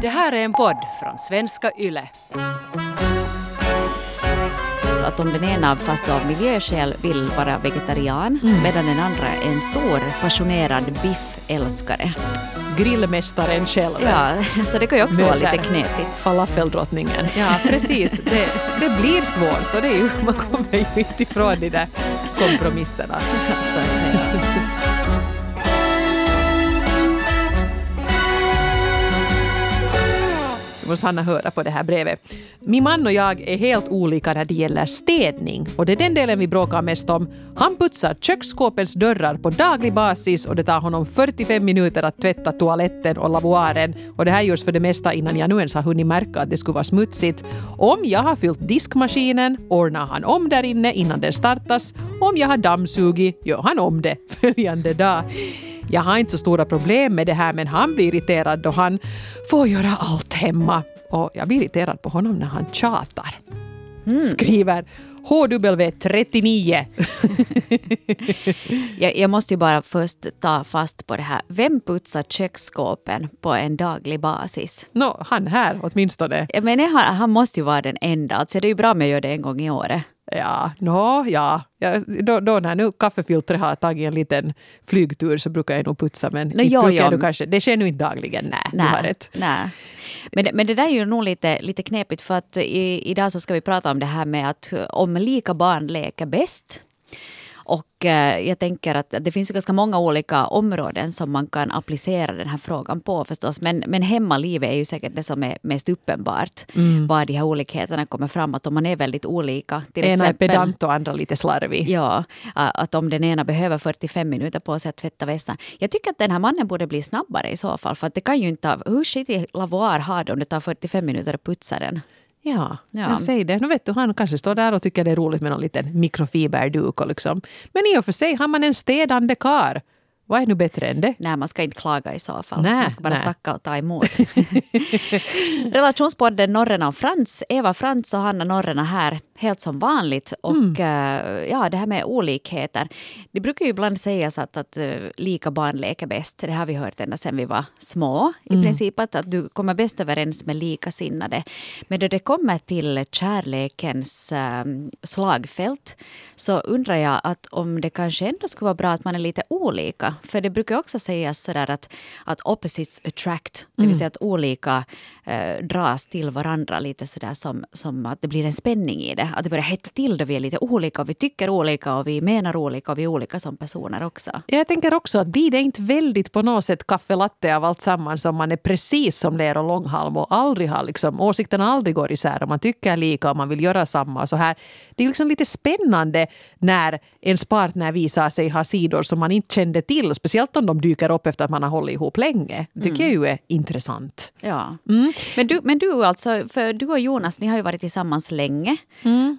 Det här är en podd från svenska YLE. Att om den ena fast av miljöskäl vill vara vegetarian medan den andra är en stor passionerad biffälskare. Grillmästaren själv. Ja, så det kan ju också vara Möter lite knepigt. Falafeldrottningen. Ja, precis. Det, det blir svårt och det är ju, man kommer ju inte ifrån de där kompromisserna. Så, ja. Nu måste Hanna höra på det här brevet. Min man och jag är helt olika när det gäller städning och det är den delen vi bråkar mest om. Han putsar köksskåpens dörrar på daglig basis och det tar honom 45 minuter att tvätta toaletten och lavoaren och det här görs för det mesta innan jag nu ens har hunnit märka att det skulle vara smutsigt. Om jag har fyllt diskmaskinen ordnar han om där inne innan den startas. Om jag har dammsugit gör han om det följande dag. Jag har inte så stora problem med det här men han blir irriterad då han får göra allt hemma. Och jag blir irriterad på honom när han tjatar. Skriver HW39. Jag, jag måste ju bara först ta fast på det här. Vem putsar köksskåpen på en daglig basis? Nå, han här åtminstone. Jag menar, han, han måste ju vara den enda. Alltså, det är ju bra om jag gör det en gång i året. Ja, nå, ja. ja då, då när nu kaffefiltret har tagit en liten flygtur så brukar jag nog putsa men inte jo, brukar jo. kanske, det sker nu inte dagligen. Nej, du har rätt. nej. Men, men det där är ju nog lite, lite knepigt för att i, idag så ska vi prata om det här med att om lika barn leker bäst. Och eh, jag tänker att det finns ju ganska många olika områden som man kan applicera den här frågan på förstås. Men, men hemmalivet är ju säkert det som är mest uppenbart. Var de här olikheterna kommer fram. Att om man är väldigt olika. Till Ena är exempel, pedant och andra lite slarvig. Ja, att om den ena behöver 45 minuter på sig att tvätta vässan. Jag tycker att den här mannen borde bli snabbare i så fall. För att det kan ju inte hur skitig lavoar har du om det tar 45 minuter att putsa den? Ja, Ja. jag säger det. Nu vet du, han kanske står där och tycker det är roligt med någon liten mikrofiberduk. Och liksom. Men i och för sig har man en städande kar. Vad är nu bättre än det? Nej, man ska inte klaga i så fall. Nej, man ska bara nej. tacka och ta emot. Relationspodden Norrena och Frans. Eva Frans och Hanna Norrena här, helt som vanligt. Och eh, ja, det här med olikheter. Det brukar ju ibland sägas att, att eh, lika barn leker bäst. Det har vi hört ända sedan vi var små. I princip att, att du kommer bäst överens med likasinnade. Men då det kommer till kärlekens eh, slagfält så undrar jag att om det kanske ändå skulle vara bra att man är lite olika. För det brukar också sägas sådär att, att opposites attract, det vill säga att olika eh, dras till varandra lite sådär som, som att det blir en spänning i det. Att det börjar hetta till då vi är lite olika och vi tycker olika och vi menar olika och vi är olika som personer också. Jag tänker också att blir det inte väldigt på något sätt kaffelatte av allt samman som man är precis som ler och långhalm och aldrig har liksom, åsikterna aldrig går isär och man tycker lika och man vill göra samma och så här. Det är liksom lite spännande när ens partner visar sig ha sidor som man inte kände till. Speciellt om de dyker upp efter att man har hållit ihop länge. Det tycker jag ju är intressant. Ja. Men, du, men du alltså, för du och Jonas, ni har ju varit tillsammans länge.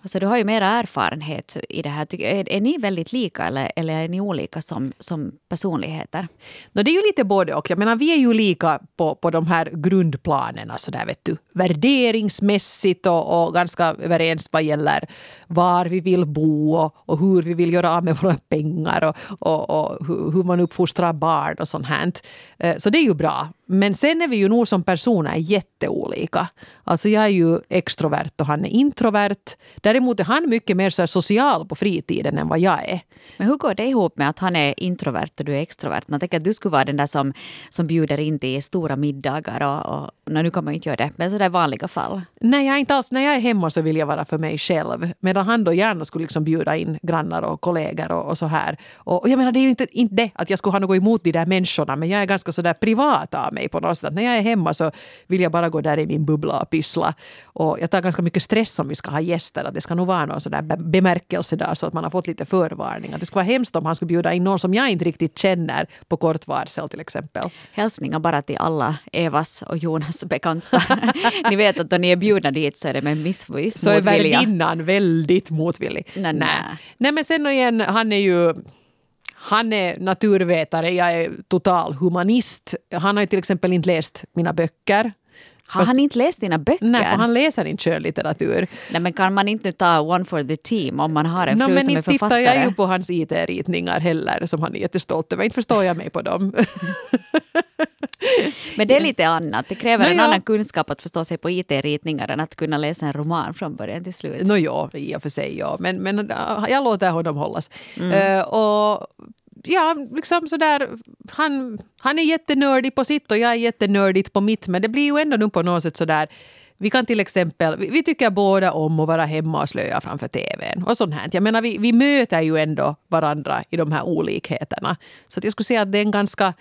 Så du har ju mera erfarenhet i det här. Är, är ni väldigt lika eller, eller är ni olika som, som personligheter? No, det är ju lite både och. Jag menar, vi är ju lika på, på de här grundplanerna så där, vet du, värderingsmässigt och, och ganska överens vad gäller var vi vill bo och, och hur vi vill göra av med våra pengar och, och, och hur, man uppfostrar barn och sånt här. Eh, Så det är ju bra. Men sen är vi ju nog som personer jätteolika. Alltså jag är ju extrovert och han är introvert. Däremot är han mycket mer så social på fritiden än vad jag är. Men hur går det ihop med att han är introvert och du är extrovert? Man tänker att du skulle vara den där som, som bjuder in till stora middagar och, och nu kan man ju inte göra det, men sådär vanliga fall. Nej, jag inte alls. När jag är hemma så vill jag vara för mig själv. Medan han då gärna skulle liksom bjuda in grannar och kollegor och, och så här. Och, och jag menar, det är ju inte, inte det att jag skulle ha något emot de där människorna, men jag är ganska så där privat av mig på något sätt. När jag är hemma så vill jag bara gå där i min bubbla och pyssla. Och jag tar ganska mycket stress om vi ska ha gäster. Att det ska nog vara någon sån där be- bemärkelse där så att man har fått lite förvarning. Att det skulle vara hemskt om han skulle bjuda in någon som jag inte riktigt känner på kort varsel till exempel. Hälsningar bara till alla Evas och Jonas bekanta. ni vet att då ni är bjudna dit så är det med miss, viss så är värdinnan väldigt motvillig. Nej, nej. nej, men sen igen, han är ju han är naturvetare, jag är total humanist. Han har ju till exempel inte läst mina böcker. Har han inte läst dina böcker? Nej, för han läser inte skönlitteratur. Nej, men kan man inte ta one for the team om man har en no, fru men som är inte tittar författare? jag ju på hans IT-ritningar heller, som han är jättestolt över. Inte förstår jag mig på dem. Men det är lite annat. Det kräver Nå, en ja. annan kunskap att förstå sig på IT-ritningar än att kunna läsa en roman från början till slut. Nå ja, i och för sig ja. Men, men äh, jag låter honom hållas. Mm. Eh, och ja, liksom sådär, han, han är jättenördig på sitt och jag är jättenördigt på mitt. Men det blir ju ändå nu på något sätt sådär vi kan till exempel, vi, vi tycker båda om att vara hemma och slöja framför tvn och sånt här. Jag menar, vi, vi möter ju ändå varandra i de här olikheterna. Så att jag skulle säga att det är en ganska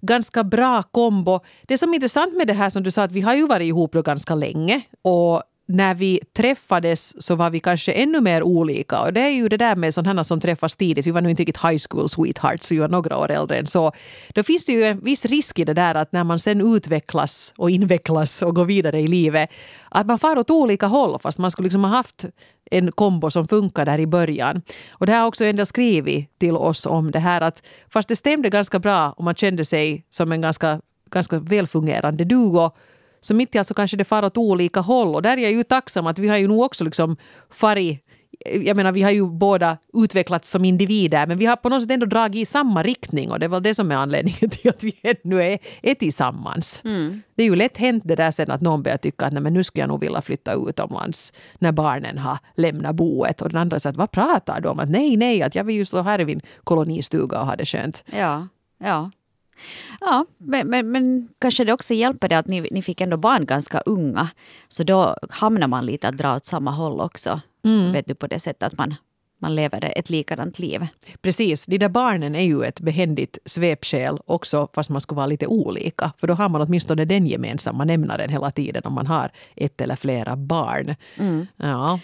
ganska bra kombo. Det som är intressant med det här som du sa att vi har ju varit ihop då ganska länge och när vi träffades så var vi kanske ännu mer olika. Och det är ju det där med sådana som träffas tidigt. Vi var nu inte riktigt high school sweethearts, vi var några år äldre än så. Då finns det ju en viss risk i det där att när man sen utvecklas och invecklas och går vidare i livet att man far åt olika håll fast man skulle liksom ha haft en kombo som funkar där i början. Och det har också en del skrivit till oss om det här att fast det stämde ganska bra och man kände sig som en ganska, ganska välfungerande duo så mitt i allt så kanske det far åt olika håll. Och där är jag ju tacksam att vi har ju nog också liksom farit jag menar, vi har ju båda utvecklats som individer men vi har på något sätt ändå dragit i samma riktning och det är väl det som är anledningen till att vi ännu är, är tillsammans. Det är ju lätt hänt det där sen att någon börjar tycka att nej, men nu skulle jag nog vilja flytta utomlands när barnen har lämnat boet och den andra säger att vad pratar du om? Att nej, nej, att jag vill ju stå här i min kolonistuga och ha det skönt. Ja, ja. Ja, men, men, men kanske det också hjälper det att ni, ni fick ändå barn ganska unga. Så då hamnar man lite att dra åt samma håll också. Vet du, på det sättet att man, man lever ett likadant liv. Precis, de där barnen är ju ett behändigt svepskäl också fast man skulle vara lite olika. För då har man åtminstone den gemensamma nämnaren hela tiden om man har ett eller flera barn. Ja.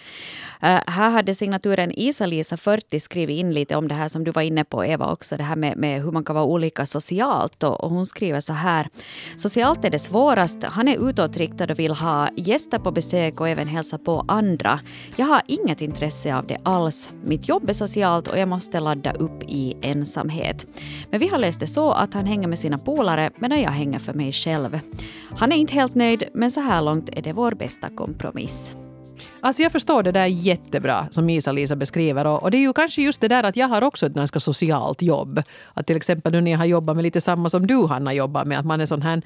Uh, här hade signaturen Isa-Lisa 40 skrivit in lite om det här som du var inne på Eva också, det här med, med hur man kan vara olika socialt. Och, och hon skriver så här. Socialt är det svårast. Han är utåtriktad och vill ha gäster på besök och även hälsa på andra. Jag har inget intresse av det alls. Mitt jobb är socialt och jag måste ladda upp i ensamhet. Men vi har läst det så att han hänger med sina polare medan jag hänger för mig själv. Han är inte helt nöjd men så här långt är det vår bästa kompromiss. Alltså jag förstår det där jättebra som Isa-Lisa beskriver. Och, och det är ju kanske just det där att jag har också ett ganska socialt jobb. Att till exempel nu när jag har jobbat med lite samma som du Hanna jobbar med. Att man är sån här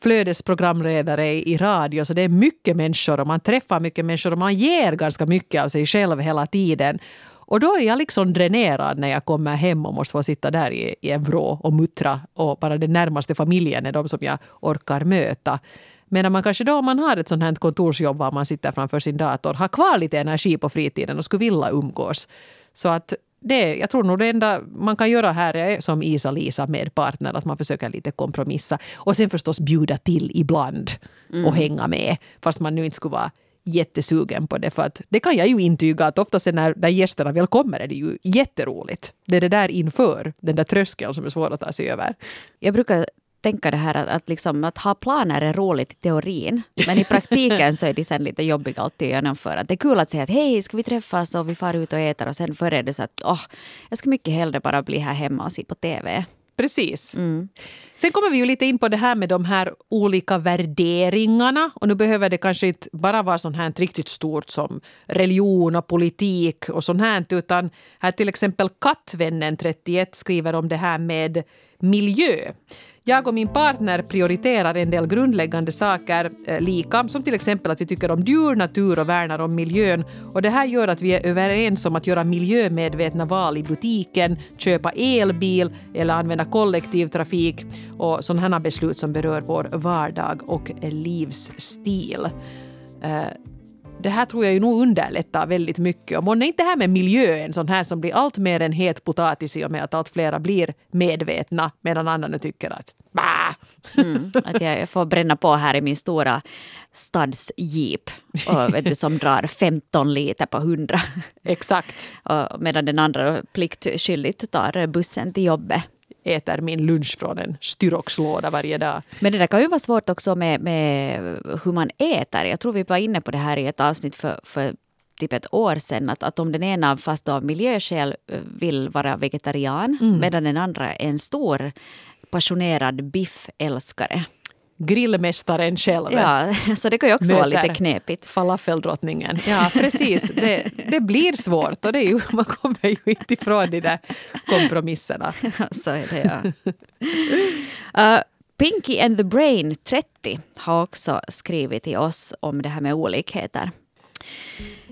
flödesprogramledare i radio. Så det är mycket människor och man träffar mycket människor och man ger ganska mycket av sig själv hela tiden. Och då är jag liksom dränerad när jag kommer hem och måste få sitta där i, i en vrå och muttra. Och bara den närmaste familjen är de som jag orkar möta. Medan man kanske då om man har ett sånt här kontorsjobb var man sitter framför sin dator har kvar lite energi på fritiden och skulle vilja umgås. Så att det, jag tror nog det enda man kan göra här är som Isa-Lisa med partner, att man försöker lite kompromissa. Och sen förstås bjuda till ibland och hänga med, fast man nu inte skulle vara jättesugen på det. För att det kan jag ju intyga att oftast när, när gästerna väl kommer är det ju jätteroligt. Det är det där inför, den där tröskeln som är svår att ta sig över. Jag brukar tänka det här att, att, liksom, att ha planer är roligt i teorin, men i praktiken så är det sen lite jobbigt alltid att genomföra. Det är kul att säga att hej, ska vi träffas och vi far ut och äter och sen före är det så att åh, jag ska mycket hellre bara bli här hemma och se på TV. Precis. Sen kommer vi ju lite in på det här med de här olika värderingarna. Och nu behöver det kanske inte bara vara sånt här riktigt stort som religion och politik och sånt här. Utan här till exempel Kattvännen 31 skriver om det här med miljö. Jag och min partner prioriterar en del grundläggande saker eh, lika, som till exempel att vi tycker om djur, natur och värnar om miljön. Och det här gör att vi är överens om att göra miljömedvetna val i butiken, köpa elbil eller använda kollektivtrafik och sådana beslut som berör vår vardag och livsstil. Eh, det här tror jag ju nog underlättar väldigt mycket. Och månne inte det här med miljö en sån här som blir allt mer en het potatis i och med att allt flera blir medvetna medan andra tycker att bah! Mm, att jag, jag får bränna på här i min stora stadsjeep och, vet du, som drar 15 liter på 100. Exakt. Och medan den andra pliktskyldigt tar bussen till jobbet. Äter min lunch från en styroxlåda varje dag. Men det där kan ju vara svårt också med, med hur man äter. Jag tror vi var inne på det här i ett avsnitt för, för typ ett år sedan. Att, att om den ena fast av miljöskäl vill vara vegetarian Mm. medan den andra är en stor passionerad biffälskare. Grillmästaren själv. Ja, så det kan ju också vara Möter lite knepigt. Falafeldrottningen. Ja, precis. Det, det blir svårt och det är ju, man kommer ju inte ifrån de där kompromisserna. så är det ja. Uh, Pinky and the Brain 30 har också skrivit till oss om det här med olikheter.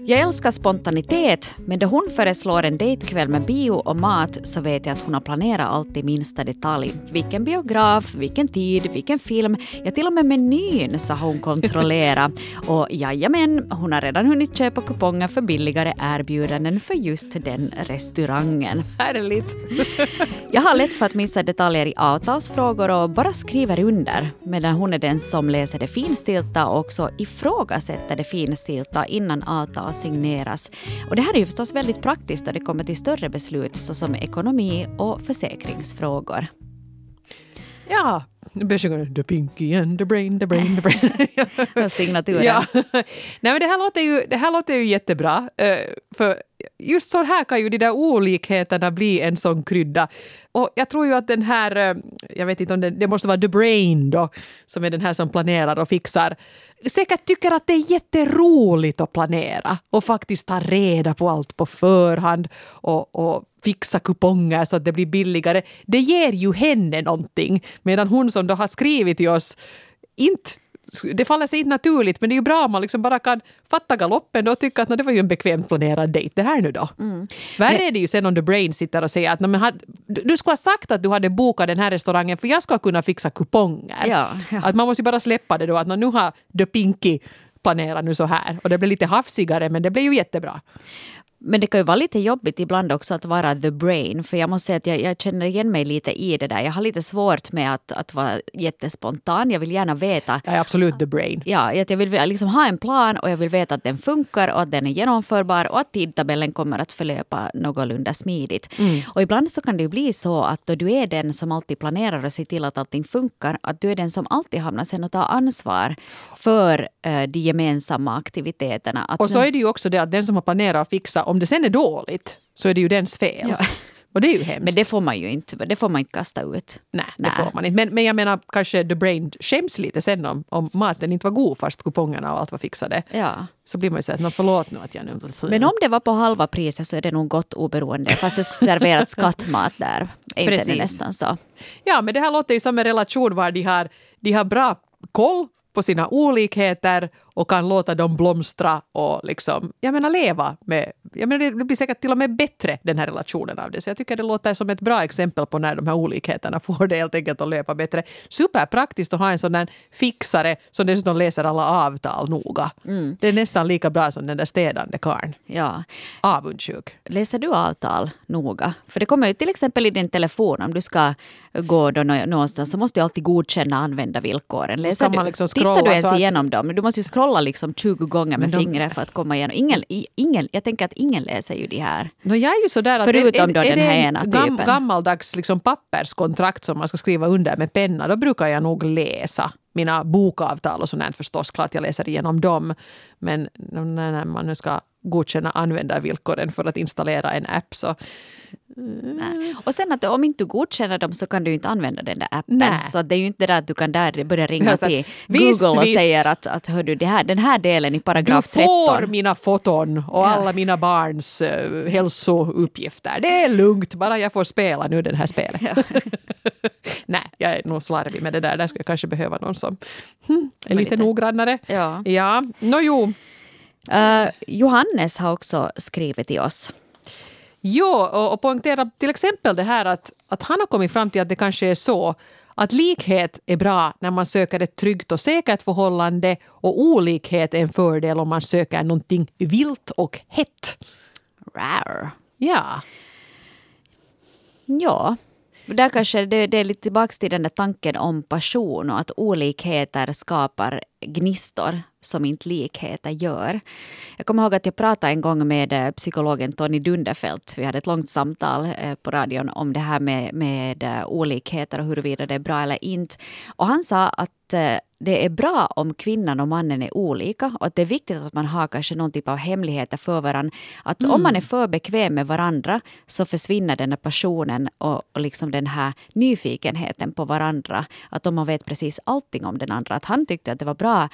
Jag älskar spontanitet, men då hon föreslår en dejtkväll med bio och mat så vet jag att hon har planerat allt i minsta detalj. Vilken biograf, vilken tid, vilken film, ja till och med menyn har hon kontrollerat. Och jajamän, hon har redan hunnit köpa kuponger för billigare erbjudanden för just den restaurangen. Härligt. Jag har lätt för att missa detaljer i avtalsfrågor och bara skriver under, medan hon är den som läser det finstilta och också ifrågasätter det finstilta innan avtal signeras. Och det här är ju förstås väldigt praktiskt när det kommer till större beslut såsom ekonomi och försäkringsfrågor. Ja, nu börjar jag sjunga The Pinky and the Brain, the Brain, the Brain. Signaturen. Ja. Nej, men det, här låter ju, det här låter ju jättebra. eh, För just så här kan ju de där olikheterna bli en sån krydda. Och jag tror ju att den här, eh, jag vet inte om det, det måste vara The Brain då, som är den här som planerar och fixar, säkert tycker att det är jätteroligt att planera och faktiskt ta reda på allt på förhand och, och fixa kuponger så att det blir billigare. Det ger ju henne någonting, medan hon som då har skrivit till oss inte det faller sig inte naturligt, men det är ju bra om man liksom bara kan fatta galoppen och tycka att "Nå, det var ju en bekvämt planerad dejt det här nu då. Värre är det ju sen om the brain sitter och säger att "Nå, men du skulle ha sagt att du hade bokat den här restaurangen för jag ska kunna fixa kuponger. Ja, ja. Att man måste ju bara släppa det då att "Nå, nu har the pinky planerat nu så här och det blir lite hafsigare men det blir ju jättebra. Men det kan ju vara lite jobbigt ibland också att vara the brain. För jag måste säga att jag, jag känner igen mig lite i det där. Jag har lite svårt med att, att vara jättespontan. Jag vill gärna veta Jag är absolut the brain. Ja, att jag vill liksom ha en plan och jag vill veta att den funkar och att den är genomförbar och att tidtabellen kommer att förlöpa någorlunda smidigt. Och ibland så kan det ju bli så att då du är den som alltid planerar och ser till att allting funkar, att du är den som alltid hamnar sen och tar ansvar för eh, de gemensamma aktiviteterna. Att Och så är det ju också det att den som har planerat att fixa, om det sen är dåligt så är det ju dens fel. Ja. Och det är ju hemskt. men det får man ju inte, det får man inte kasta ut. Nej, det får man inte. Men, men jag menar kanske the brain skäms lite sen om, om maten inte var god fast kupongerna och allt var fixade. Ja. Så blir man ju så att "Nå, förlåt nu att jag nu... Men om det var på halva priset så är det nog gott oberoende, fast det skulle serveras skattmat där. Är inte Precis. nästan så? Ja, men det här låter ju som en relation var de har, de har bra koll på sina olikheter och kan låta dem blomstra och liksom, jag menar leva med, jag menar det blir säkert till och med bättre den här relationen av det. Så jag tycker det låter som ett bra exempel på när de här olikheterna får det helt enkelt att löpa bättre. Superpraktiskt att ha en sån där fixare som dessutom läser alla avtal noga. Det är nästan lika bra som den där städande karln. Ja. Avundsjuk. Läser du avtal noga? För det kommer ju till exempel i din telefon om du ska gå då nå- någonstans så måste du alltid godkänna användarvillkoren. Läser du, liksom tittar du ens så att- igenom dem? Du måste ju scrolla liksom 20 gånger med de- fingret för att komma igenom. Ingen, ingen, jag tänker att ingen läser ju de här. No, jag är ju sådär att Förutom är, då är den här en ena gam, typen. gammaldags liksom papperskontrakt som man ska skriva under med penna, då brukar jag nog läsa mina bokavtal och sånt förstås. Klart jag läser igenom dem. Men när när man nu ska godkänna användarvillkoren för att installera en app så Nej. Och sen att om inte du godkänner dem så kan du inte använda den där appen. Nej. Så att det är ju inte det där att du kan där börja ringa Ja, att, till visst, Google och visst. säger att, att hör du, det här, den här delen i du paragraf får 13. mina foton och alla mina barns uh, hälsouppgifter. Det är lugnt, bara jag får spela nu den här spelet. Nej, jag är nog slarvig med det där. Där skulle jag kanske behöva någon som hmm, är lite lite- noggrannare. Ja. Ja, no, jo. Eh, Johannes har också skrivit till oss. Jo, och, och poängtera till exempel det här att, att han har kommit fram till att det kanske är så att likhet är bra när man söker ett tryggt och säkert förhållande och olikhet är en fördel om man söker någonting vilt och hett. Rar. Ja, Ja, där kanske det, det är lite tillbaka till den där tanken om passion och att olikheter skapar gnistor som inte likheter gör. Jag kommer ihåg att jag pratade en gång med eh, psykologen Tony Dunderfelt. Vi hade ett långt samtal eh, på radion om det här med, med eh, olikheter och huruvida det är bra eller inte. Och han sa att det är bra om kvinnan och mannen är olika och att det är viktigt att man har kanske någon typ av hemligheter för varandra. Att mm. om man är för bekväm med varandra så försvinner den här passionen och, och liksom den här nyfikenheten på varandra. Att om man vet precis allting om den andra. Att han tyckte att det var bra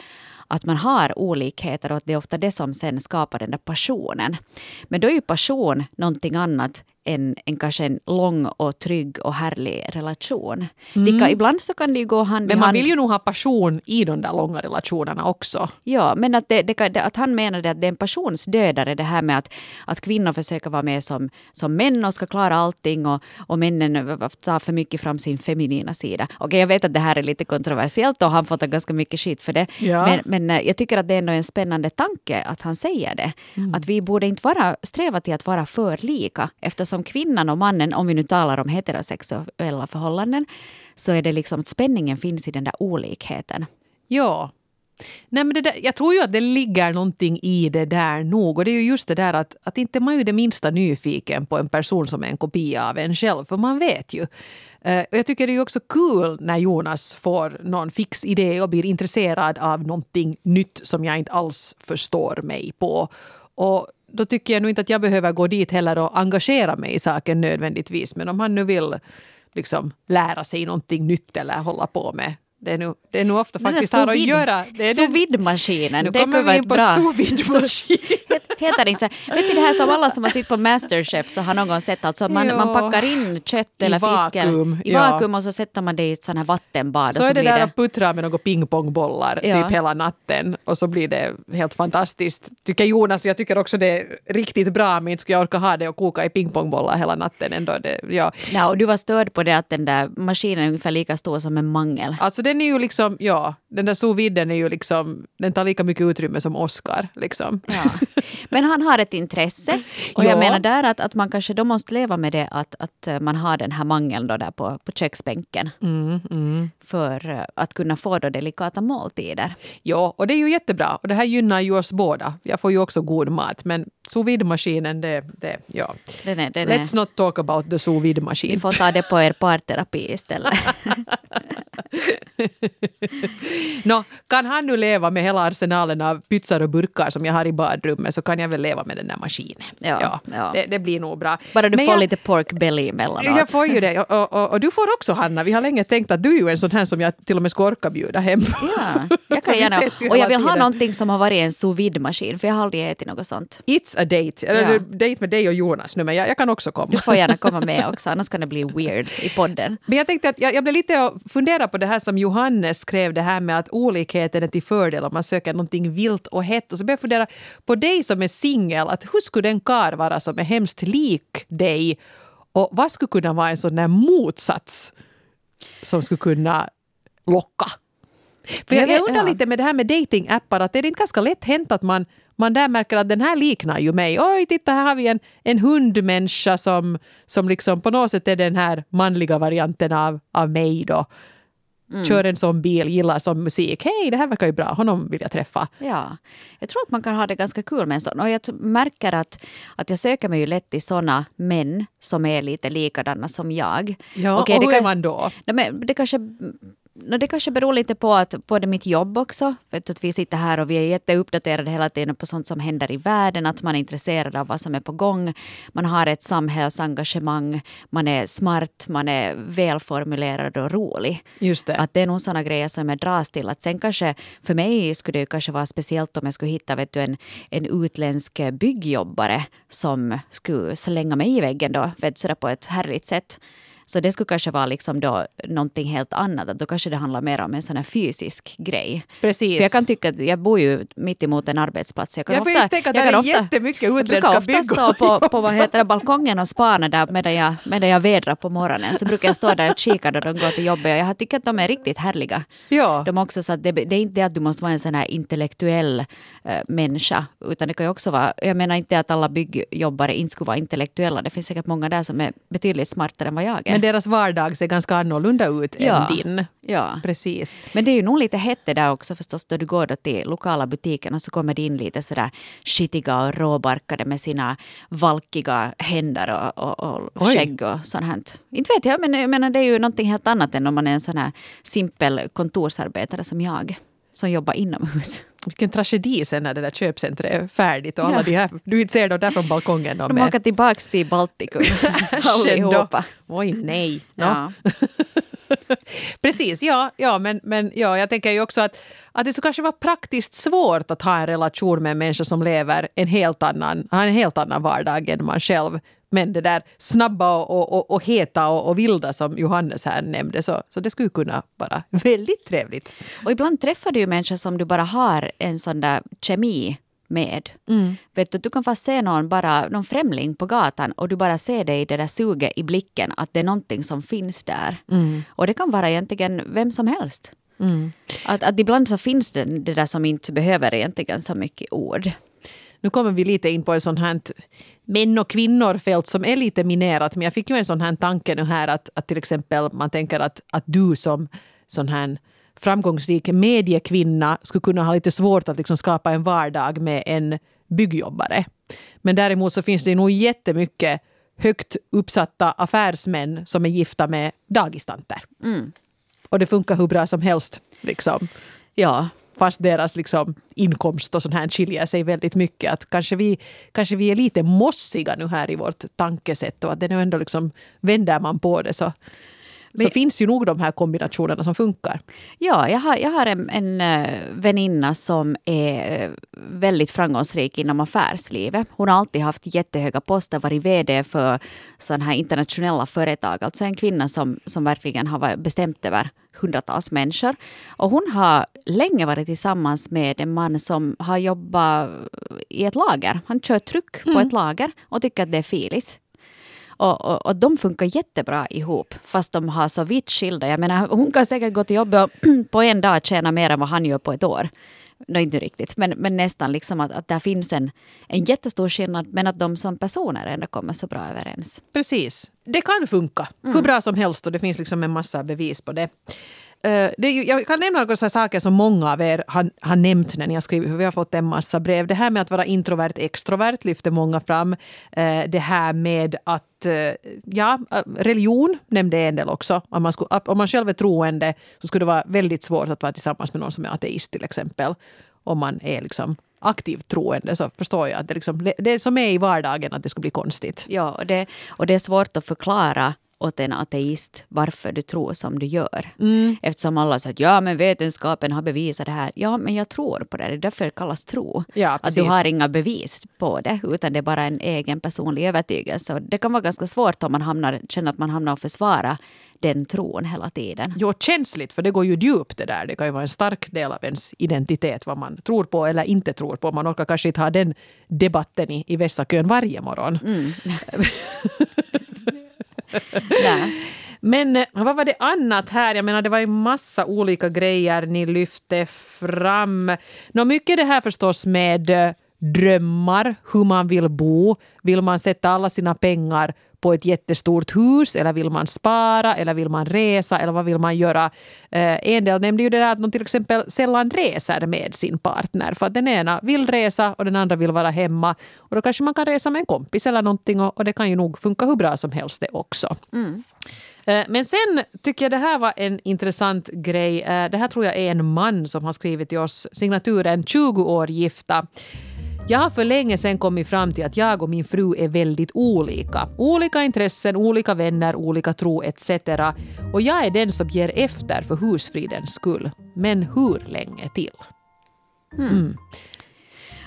att man har olikheter och att det är ofta det som sen skapar den där passionen. Men då är ju passion någonting annat än, än kanske en lång och trygg och härlig relation. Mm. Kan, ibland så kan det ju gå hand i hand. Men man vill ju nog ha passion i de där långa relationerna också. Ja, men att, det, det, att han menade att det är en passionsdödare det här med att, att kvinnor försöker vara med som, som män och ska klara allting och, och männen tar för mycket fram sin feminina sida. Okej, okay, jag vet att det här är lite kontroversiellt och han får ta ganska mycket skit för det. Ja. Men, men eh, jag tycker att det är ändå en spännande tanke att han säger det. Mm. Att vi borde inte vara, sträva till att vara för lika eftersom som kvinnan och mannen, om vi nu talar om heterosexuella förhållanden, så är det liksom att spänningen finns i den där olikheten. Ja. Nej, men det där, jag tror ju att det ligger någonting i det där nog. Och det är ju just det där att, att inte man är det minsta nyfiken på en person som är en kopia av en själv. För man vet ju. Uh, jag tycker det är också kul när Jonas får någon fix idé och blir intresserad av någonting nytt som jag inte alls förstår mig på. Och då tycker jag nog inte att jag behöver gå dit heller och engagera mig i saken nödvändigtvis. Men om han nu vill liksom lära sig någonting nytt eller hålla på med det är, nog, det är nog ofta faktiskt här att göra. Sous vide-maskinen. Nu kommer vi in på sous vide-maskin. Heter det inte så? Vet du det här som alla som har sett på Masterchef så har någon gång sett alltså man, man packar in kött eller fisk i ja. vakuum och så sätter man det i ett sånt här vattenbad. Så, så är det där att puttra med några pingpongbollar ja. typ hela natten och så blir det helt fantastiskt. Tycker Jonas, jag tycker också det är riktigt bra men inte skulle jag orka ha det och koka i pingpongbollar hela natten ändå. Det, ja. ja, och du var störd på det att den där maskinen är ungefär lika stor som en mangel. Alltså den är ju liksom, ja, den där sous är ju liksom, den tar lika mycket utrymme som Oscar. Liksom. Ja. Men han har ett intresse. Och ja. jag menar där att, att man kanske då måste leva med det att, att eh, man har den här mangeln då där på, på köksbänken. Mm, mm. För eh, att kunna få då delikata måltider. Ja, och det är ju jättebra. Och det här gynnar ju oss båda. Jag får ju också god mat. Men sous maskinen det, det, ja. Den är, den Let's är... not talk about the sous vide-maskin. Vi får ta det på er parterapi istället. no, kan han nu leva med hela arsenalen av pytsar och burkar som jag har i badrummet så kan jag väl leva med den där maskinen. Ja, ja, ja. Det, det, blir nog bra. Bara du Men får jag, lite pork belly emellanåt. Jag får ju det. Och, och, och, och, du får också Hanna. Vi har länge tänkt att du är ju en sån här som jag till och med ska orka bjuda hem. Ja, jag kan gärna. och jag vill ha någonting som har varit en sous vide-maskin för jag har aldrig ätit något sånt. It's a date. Eller ja. date med dig och Jonas nu men jag, jag, kan också komma. Du får gärna komma med också annars kan det bli weird i podden. Men jag tänkte att jag, jag blev lite och fundera på det här som Johannes skrev det här med att olikheten är till fördel om man söker någonting vilt och hett. Och så började jag fundera på dig som är singel, att hur skulle en kar vara som är hemskt lik dig? Och vad skulle kunna vara en sån där motsats som skulle kunna locka? För jag, jag undrar lite med det här med datingappar, att är det inte ganska lätt hänt att man, man där märker att den här liknar ju mig. Oj, titta här har vi en, en hundmänniska som, som liksom på något sätt är den här manliga varianten av, av mig då. Mm. Kör en sån bil, gillar sån musik. Hej, det här verkar ju bra. Honom vill jag träffa. Ja, jag tror att man kan ha det ganska kul med en sån. Och jag märker att, att jag söker mig ju lätt till såna män som är lite likadana som jag. Ja, Okej, och hur kan, är man då? Det kanske det kanske beror lite på att både mitt jobb också, vet att vi sitter här och vi är jätteuppdaterade hela tiden på sånt som händer i världen, att man är intresserad av vad som är på gång. Man har ett samhällsengagemang, man är smart, man är välformulerad och rolig. Just det. Att det är nog sådana grejer som jag dras till. Att sen kanske, för mig skulle det kanske vara speciellt om jag skulle hitta vet du, en, en utländsk byggjobbare som skulle slänga mig i väggen då, vet sådär på ett härligt sätt. Så det skulle kanske vara liksom då någonting helt annat. då kanske det handlar mer om en sån här fysisk grej. Precis. För jag kan tycka att jag bor ju mitt emot en arbetsplats. Jag kan jag ofta, tänka att det är ofta, jättemycket utländska byggor. Jag brukar ofta stå på, på vad heter det, balkongen och spana där medan jag, medan jag vädrar på morgonen. Så brukar jag stå där och kika då de går till jobbet. Och jag tycker att de är riktigt härliga. Ja. De också så att det, det är inte att du måste vara en sån här intellektuell äh, människa. Utan det kan ju också vara, jag menar inte att alla byggjobbare inte skulle vara intellektuella. Det finns säkert många där som är betydligt smartare än vad jag är. Men deras vardag ser ganska annorlunda ut Ja. än din. Ja. Precis. Men det är ju nog lite hett det där också förstås då du går då till lokala butiken och så kommer det in lite sådär skitiga och råbarkade med sina valkiga händer och, och, och skägg och sånt här. Inte vet jag, men jag menar, det är ju någonting helt annat än om man är en sån här simpel kontorsarbetare som jag som jobbar inomhus. Vilken tragedi sen när det där köpcentret är färdigt och alla Ja. de här, du inte ser dem där från balkongen. De åker tillbaks till Baltikum allihopa. Oj nej. Nå. Ja. Precis, ja, ja men, men ja, jag tänker ju också att, att det skulle kanske vara praktiskt svårt att ha en relation med en människa som lever en helt annan, har en helt annan vardag än man själv. Men det där snabba och, och, och, heta och, och vilda som Johannes här nämnde, så, så det skulle kunna vara väldigt trevligt. Och ibland träffar du ju människor som du bara har en sån där kemi med. Vet du, du kan fast se någon, bara, någon främling på gatan och du bara ser det i det där suget i blicken att det är någonting som finns där. Och det kan vara egentligen vem som helst. Att, att ibland så finns det det där som inte behöver egentligen så mycket ord. Nu kommer vi lite in på en sån här män och kvinnor-fält som är lite minerat. Men jag fick ju en sån här tanke nu här att, att till exempel man tänker att, att du som sån här framgångsrik mediekvinna skulle kunna ha lite svårt att liksom skapa en vardag med en byggjobbare. Men däremot så finns det nog jättemycket högt uppsatta affärsmän som är gifta med dagistanter. Och det funkar hur bra som helst. Liksom Ja, fast deras liksom, inkomst och sånt här skiljer sig väldigt mycket. Att kanske, vi, kanske vi är lite mossiga nu här i vårt tankesätt och att det nu ändå liksom, vänder man på det så, så Men- finns ju nog de här kombinationerna som funkar. Ja, jag har, jag har en, en eh, väninna som är eh, väldigt framgångsrik inom affärslivet. Hon har alltid haft jättehöga poster, varit VD för sådana här internationella företag. Alltså en kvinna som, som verkligen har bestämt över hundratals människor. Och hon har länge varit tillsammans med en man som har jobbat i ett lager. Han kör tryck på ett lager och tycker att det är filis. Och, och, och de funkar jättebra ihop, fast de har så vitt skilda. Jag menar, hon kan säkert gå till jobbet och på en dag tjäna mer än vad han gör på ett år. Nej, inte riktigt, men, men nästan liksom att, att där finns en, en jättestor skillnad, men att de som personer ändå kommer så bra överens. Precis. Det kan funka hur bra som helst och det finns liksom en massa bevis på det. Eh, det jag kan nämna några så saker som många av er har, har nämnt när ni har skrivit, vi har fått en massa brev. Det här med att vara introvert, extrovert lyfter många fram. Eh, det här med att, eh, ja, religion nämnde en del också. Om man, skulle, om man själv är troende så skulle det vara väldigt svårt att vara tillsammans med någon som är ateist till exempel. Om man är liksom aktivt troende så förstår jag att det, liksom, det som är i vardagen att det skulle bli konstigt. Ja, och det, och det är svårt att förklara åt en ateist varför du tror som du gör. Eftersom alla säger att ja, men vetenskapen har bevisat det här. Ja, men jag tror på det. Det är därför det kallas tro. Ja, att du har inga bevis på det, utan det är bara en egen personlig övertygelse. Och det kan vara ganska svårt om man hamnar, känner att man hamnar och försvara den tron hela tiden. Jo, känsligt, för det går ju djupt det där. Det kan ju vara en stark del av ens identitet, vad man tror på eller inte tror på. Man orkar kanske inte ha den debatten i, i Vessakön varje morgon. Nej. Men eh, vad var det annat här? Jag menar, det var en massa olika grejer ni lyfte fram. Nå, mycket det här förstås med eh, drömmar, hur man vill bo. Vill man sätta alla sina pengar på ett jättestort hus eller vill man spara eller vill man resa eller vad vill man göra? Eh, en del nämnde ju det där att de till exempel sällan reser med sin partner för att den ena vill resa och den andra vill vara hemma. Och då kanske man kan resa med en kompis eller någonting och, det kan ju nog funka hur bra som helst det också. Eh, Men sen tycker jag det här var en intressant grej. Eh, Det här tror jag är en man som har skrivit till oss. Signaturen 20 år gifta. Jag har för länge sedan kommit fram till att jag och min fru är väldigt olika. Olika intressen, olika vänner, olika tro etc. Och jag är den som ger efter för husfridens skull. Men hur länge till?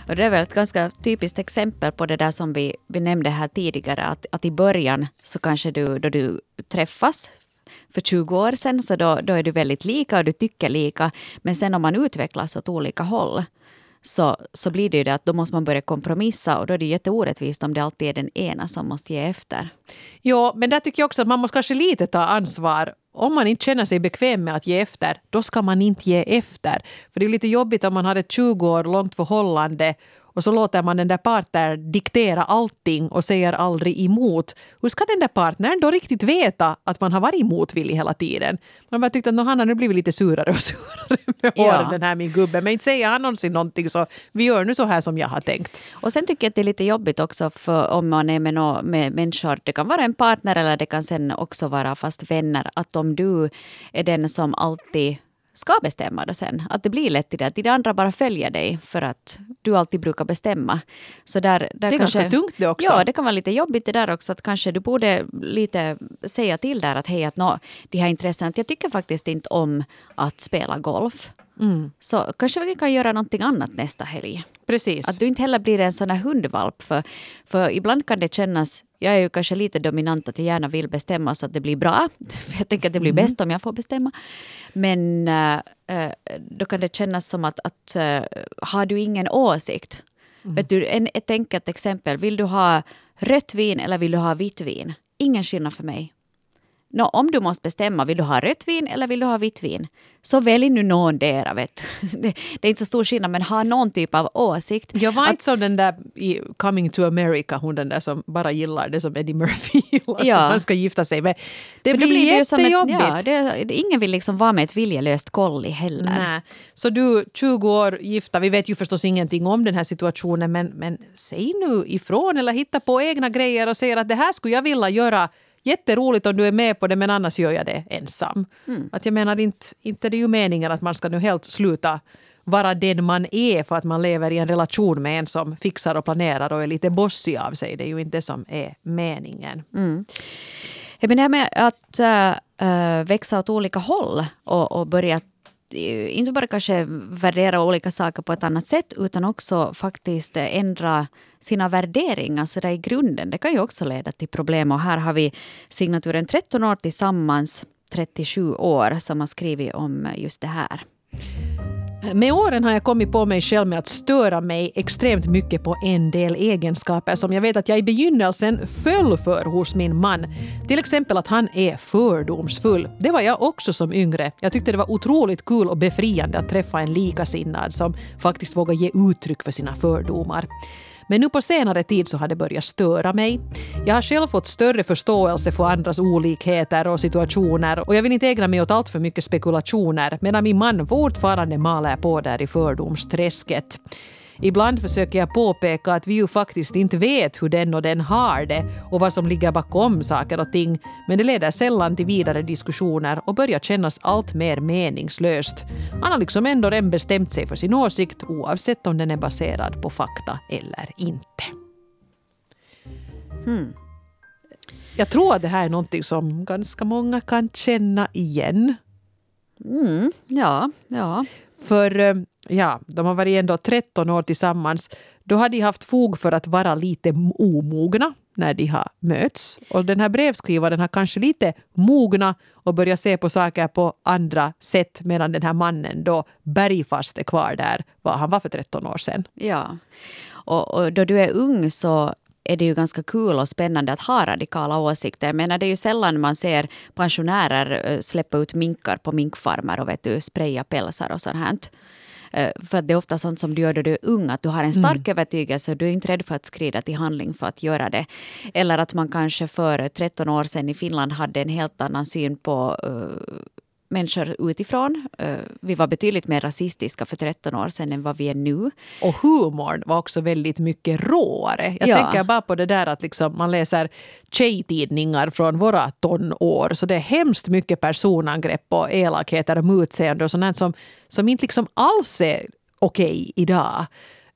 Och det är väl ett ganska typiskt exempel på det där som vi, vi nämnde här tidigare. Att, att i början så kanske du, då du träffas för 20 år sedan, så då, då är du väldigt lika och du tycker lika. Men sen om man utvecklas åt olika håll så, så blir det ju det att då måste man börja kompromissa och då är det jätteorättvist om det alltid är den ena som måste ge efter. Ja, men där tycker jag också att man måste kanske lite ta ansvar. Om man inte känner sig bekväm med att ge efter, då ska man inte ge efter. För det är lite jobbigt om man har ett 20 år långt förhållande och så låter man den där partnern diktera allting och säger aldrig emot. Hur ska den där partnern då riktigt veta att man har varit motvillig hela tiden? Man bara tyckte att han har nu blivit lite surare och surare med Ja. åren, den här min gubbe. Men inte säger han någonsin någonting så vi gör nu så här som jag har tänkt. Och sen tycker jag att det är lite jobbigt också för om man är med, nå med människor, det kan vara en partner eller det kan sen också vara fast vänner, att om du är den som alltid ska bestämma då sen. Att det blir lätt till det att de andra bara följer dig för att du alltid brukar bestämma. Så där, där Det är kanske, ganska tungt det också. Ja, det kan vara lite jobbigt det där också. Att kanske du borde lite säga till där att hej, att nå, de här intressena, jag tycker faktiskt inte om att spela golf. Mm. Så kanske vi kan göra någonting annat nästa helg. Precis. Att du inte heller blir en sån här hundvalp. För, för ibland kan det kännas, jag är ju kanske lite dominant att jag gärna vill bestämma så att det blir bra. För jag tänker att det blir bäst om jag får bestämma. Men äh, då kan det kännas som att, att äh, har du ingen åsikt. Vet du, en, ett enkelt exempel. Vill du ha rött vin eller vill du ha vitt vin? Ingen skillnad för mig. Nå, om du måste bestämma, vill du ha rött vin eller vill du ha vitt vin? Så välj nu någondera. Vet du. det, det är inte så stor skillnad, men ha någon typ av åsikt. Jag var Att- inte som den där i Coming to America, hon den där som bara gillar det som Eddie Murphy gillar, Ja. som han ska gifta sig med. Det blir, det ett- jättejobbigt. ja, det, ingen vill liksom vara med ett viljelöst kolli heller. Nej. Så du, 20 år gifta, vi vet ju förstås ingenting om den här situationen men, men säg nu ifrån eller hitta på egna grejer och säg att det här skulle jag vilja göra Jätteroligt om du är med på det men annars gör jag det ensam. Mm. Att jag menar inte, inte det är ju meningen att man ska nu helt sluta vara den man är för att man lever i en relation med en som fixar och planerar och är lite bossig av sig. Det är ju inte det som är meningen. Menar det här med att äh, växa åt olika håll och, och börja Eh, inte bara kanske värdera olika saker på ett annat sätt utan också faktiskt ändra sina värderingar så där i grunden. Det kan ju också leda till problem och här har vi signaturen 13 år tillsammans 37 år som har skrivit om just det här. Med åren har jag kommit på mig själv med att störa mig extremt mycket på en del egenskaper som jag vet att jag i begynnelsen föll för hos min man. Till exempel att han är fördomsfull. Det var jag också som yngre. Jag tyckte det var otroligt kul och befriande att träffa en likasinnad som faktiskt vågar ge uttryck för sina fördomar. Men nu på senare tid så har det börjat störa mig. Jag har själv fått större förståelse för andras olikheter och situationer och jag vill inte ägna mig åt allt för mycket spekulationer medan min man fortfarande maler på där i fördomsträsket. Ibland försöker jag påpeka att vi ju faktiskt inte vet hur den och den har det och vad som ligger bakom saker och ting, men det leder sällan till vidare diskussioner och börjar kännas allt mer meningslöst. Han har liksom ändå redan bestämt sig för sin åsikt oavsett om den är baserad på fakta eller inte. Jag tror att det här är någonting som ganska många kan känna igen. Mm, ja, ja. För eh, ja, de har varit ändå 13 år tillsammans. Då har de haft fog för att vara lite omogna när de har möts. Och den här brevskrivaren har kanske lite mogna och börjat se på saker på andra sätt medan den här mannen då bergfast är kvar där vad han var för 13 år sedan. Ja. Och, och då du är ung så är det ju ganska kul och spännande att ha radikala åsikter. Jag menar, det är ju sällan man ser pensionärer eh, släppa ut minkar på minkfarmer och vet du, spraya pälsar och sånt här. För att det är ofta sånt som du gör då du är ung, att du har en stark övertygelse och du är inte rädd för att skrida till handling för att göra det. Eller att man kanske för 13 år sedan i Finland hade en helt annan syn på eh, människor utifrån. Eh, vi var betydligt mer rasistiska för 13 år sedan än vad vi är nu. Och humorn var också väldigt mycket råare. Jag Ja. tänker bara på det där att liksom man läser tjejtidningar från våra tonår. Så det är hemskt mycket personangrepp och elakheter och mutseende och sånt som, som inte liksom alls är okej idag.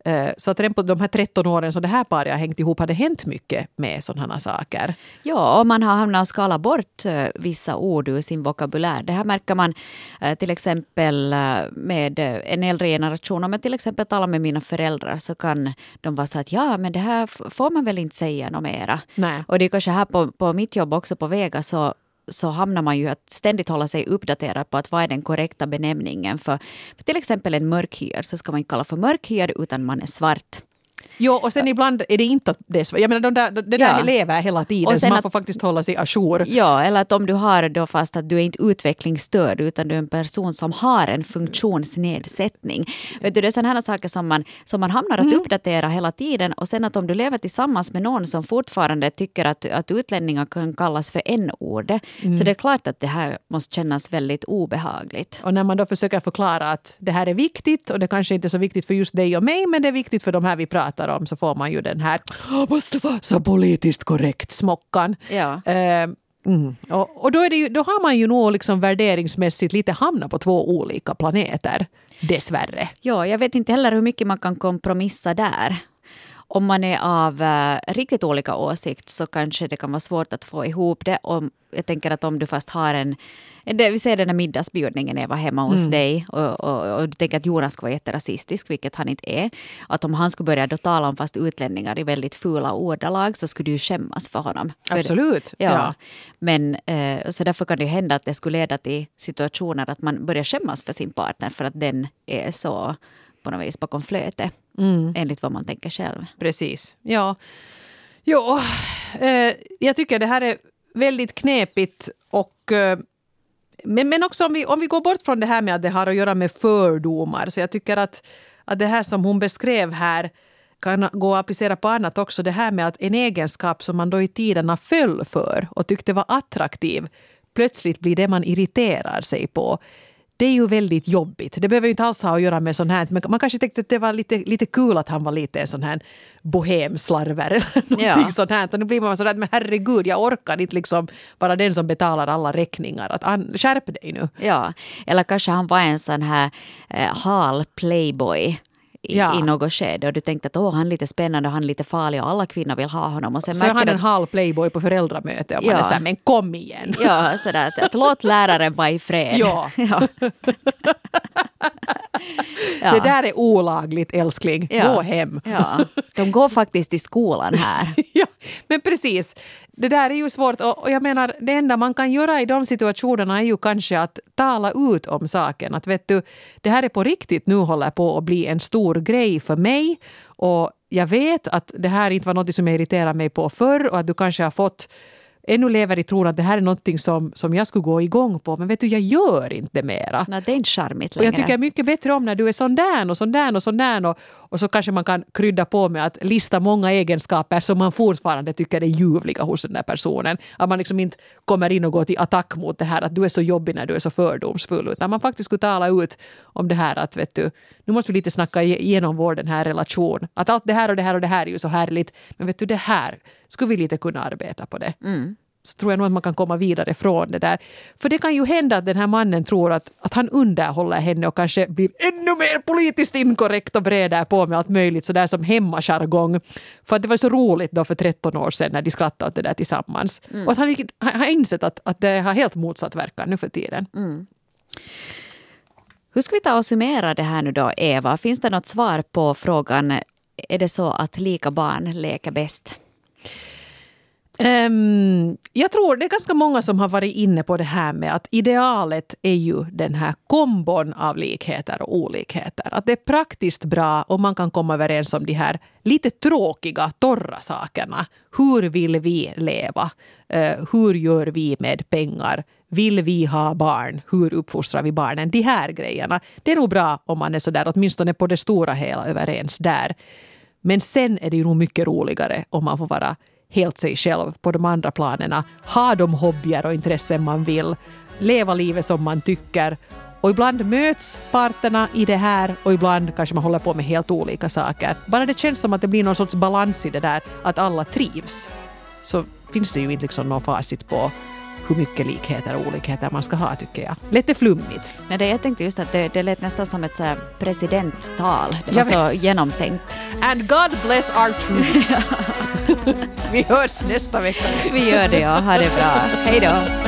Eh, Så att redan på de här 13 åren som det här paret har hängt ihop har det hänt mycket med sådana saker. Ja, och man har hamnat att skala bort eh, vissa ord ur sin vokabulär. Det här märker man eh, till exempel med en äldre generation. Om jag till exempel talar med mina föräldrar så kan de vara så att ja, men det här får man väl inte säga något mera. Nej. Och det är kanske här på, på mitt jobb också på Vega så så hamnar man ju att ständigt hålla sig uppdaterad på att vad är den korrekta benämningen. För, för till exempel en mörkhyad så ska man inte kalla för mörkhyad utan man är svart. Jo, och sen ibland är det inte att det. Jag menar, de där, det där Ja. lever hela tiden, Och så sen man att- får faktiskt hålla sig ajour. Ja, eller att om du har då fast att du är inte utvecklingsstörd utan du är en person som har en funktionsnedsättning. Vet du, det är sådana här saker som man, som man hamnar att uppdatera hela tiden och sen att om du lever tillsammans med någon som fortfarande tycker att, att utlänningar kan kallas för n-ord så det är klart att det här måste kännas väldigt obehagligt. Och när man då försöker förklara att det här är viktigt och det kanske inte är så viktigt för just dig och mig men det är viktigt för de här vi pratar om så får man ju den här "Åh, måste vara så politiskt korrekt smockan. Ja. Eh, mm. och, och då, är det ju, då har man ju nog liksom värderingsmässigt lite hamnat på två olika planeter. Dessvärre. Ja, jag vet inte heller hur mycket man kan kompromissa där. Om man är av eh, riktigt olika åsikt så kanske det kan vara svårt att få ihop det. Om, jag tänker att om du fast har en... Det, vi ser den här middagsbjudningen Eva hemma hos dig och, och, och du tänker att Jonas ska vara jätterasistisk, vilket han inte är. Att om han skulle börja då tala om fast utlänningar i väldigt fula ordalag så skulle du ju skämmas för honom. För- Absolut. Ja. Ja. Men eh, så därför kan det hända att det skulle leda till situationer att man börjar skämmas för sin partner för att den är så på något vis bakom flötet. Enligt vad man tänker själv. Precis. Ja. Jo, eh, jag tycker det här är väldigt knepigt och eh, men, men också om vi, om vi går bort från det här med att det har att göra med fördomar så jag tycker att, att det här som hon beskrev här kan gå att applicera på annat också. Det här med att en egenskap som man då i tiderna föll för och tyckte var attraktiv plötsligt blir det man irriterar sig på. Det är ju väldigt jobbigt. Det behöver ju inte alls ha att göra med sånt här. Men man kanske tyckte att det var lite, lite kul att han var lite en sån här bohemslarver eller någonting Ja. sånt här. Och nu blir man sådär, men herregud, jag orkar inte liksom vara den som betalar alla räkningar. Att, an, skärp dig nu. Ja, eller kanske han var en sån här eh, hal playboy. I, Ja. i något skede och du tänkte att Åh, han är lite spännande och han är lite farlig och alla kvinnor vill ha honom. Och sen Så är han en att- halv playboy på föräldramöte och man Ja. är såhär, men kom igen. Ja, sådär att, att låt läraren vara i fred. Ja. ja. Ja. Det där är olagligt älskling, Ja. gå hem. Ja, de går faktiskt i skolan här. ja, men precis. Det där är ju svårt och, och jag menar det enda man kan göra i de situationerna är ju kanske att tala ut om saken. Att vet du, det här är på riktigt nu håller på att bli en stor grej för mig och jag vet att det här inte var något som jag irriterade mig på förr och att du kanske har fått ännu lever i tron att det här är något som, som jag skulle gå igång på. Men vet du, jag gör inte mera. Nej, det är inte charmigt Och längre. jag tycker mycket bättre om när du är sån där och sån där och sån där och, och så kanske man kan krydda på med att lista många egenskaper som man fortfarande tycker är ljuvliga hos den där personen. Att man liksom inte kommer in och går till attack mot det här att du är så jobbig när du är så fördomsfull. Utan man faktiskt skulle tala ut om det här att vet du, nu måste vi lite snacka igenom vår den här relation. Att allt det här och det här och det här är ju så härligt. Men vet du, det här skulle vi lite kunna arbeta på det så tror jag nog att man kan komma vidare från det där. För det kan ju hända att den här mannen tror att, att han underhåller henne och kanske blir ännu mer politiskt inkorrekt och breder på med allt möjligt sådär som hemmajargong. För att det var så roligt då för 13 år sedan när de skrattade åt det där tillsammans. Och att han han har insett att, att det har helt motsatt verkan nu för tiden. Hur ska vi ta och summera det här nu då, Eva? Finns det något svar på frågan är det så att lika barn leker bäst? Um, jag tror det är ganska många som har varit inne på det här med att idealet är ju den här kombon av likheter och olikheter. Att det är praktiskt bra om man kan komma överens om de här lite tråkiga, torra sakerna. Hur vill vi leva? Uh, hur gör vi med pengar? Vill vi ha barn? Hur uppfostrar vi barnen? De här grejerna. Det är nog bra om man är sådär, åtminstone på det stora hela överens där. Men sen är det ju nog mycket roligare om man får vara helt sig själv på de andra planerna. Ha de hobbyer och intressen man vill. Leva livet som man tycker. Och ibland möts parterna i det här och ibland kanske man håller på med helt olika saker. Bara det känns som att det blir någon sorts balans i det där, att alla trivs. Så finns det ju inte liksom någon facit på hur mycket likheter och olikheter man ska ha tycker jag. Lite flummigt. Nej, det, jag tänkte just att det, det lät nästan som ett så presidenttal. Det var så genomtänkt. And God bless our troops. Vi hörs nästa vecka. Vi gör det, ja. Ha det bra. Hej då.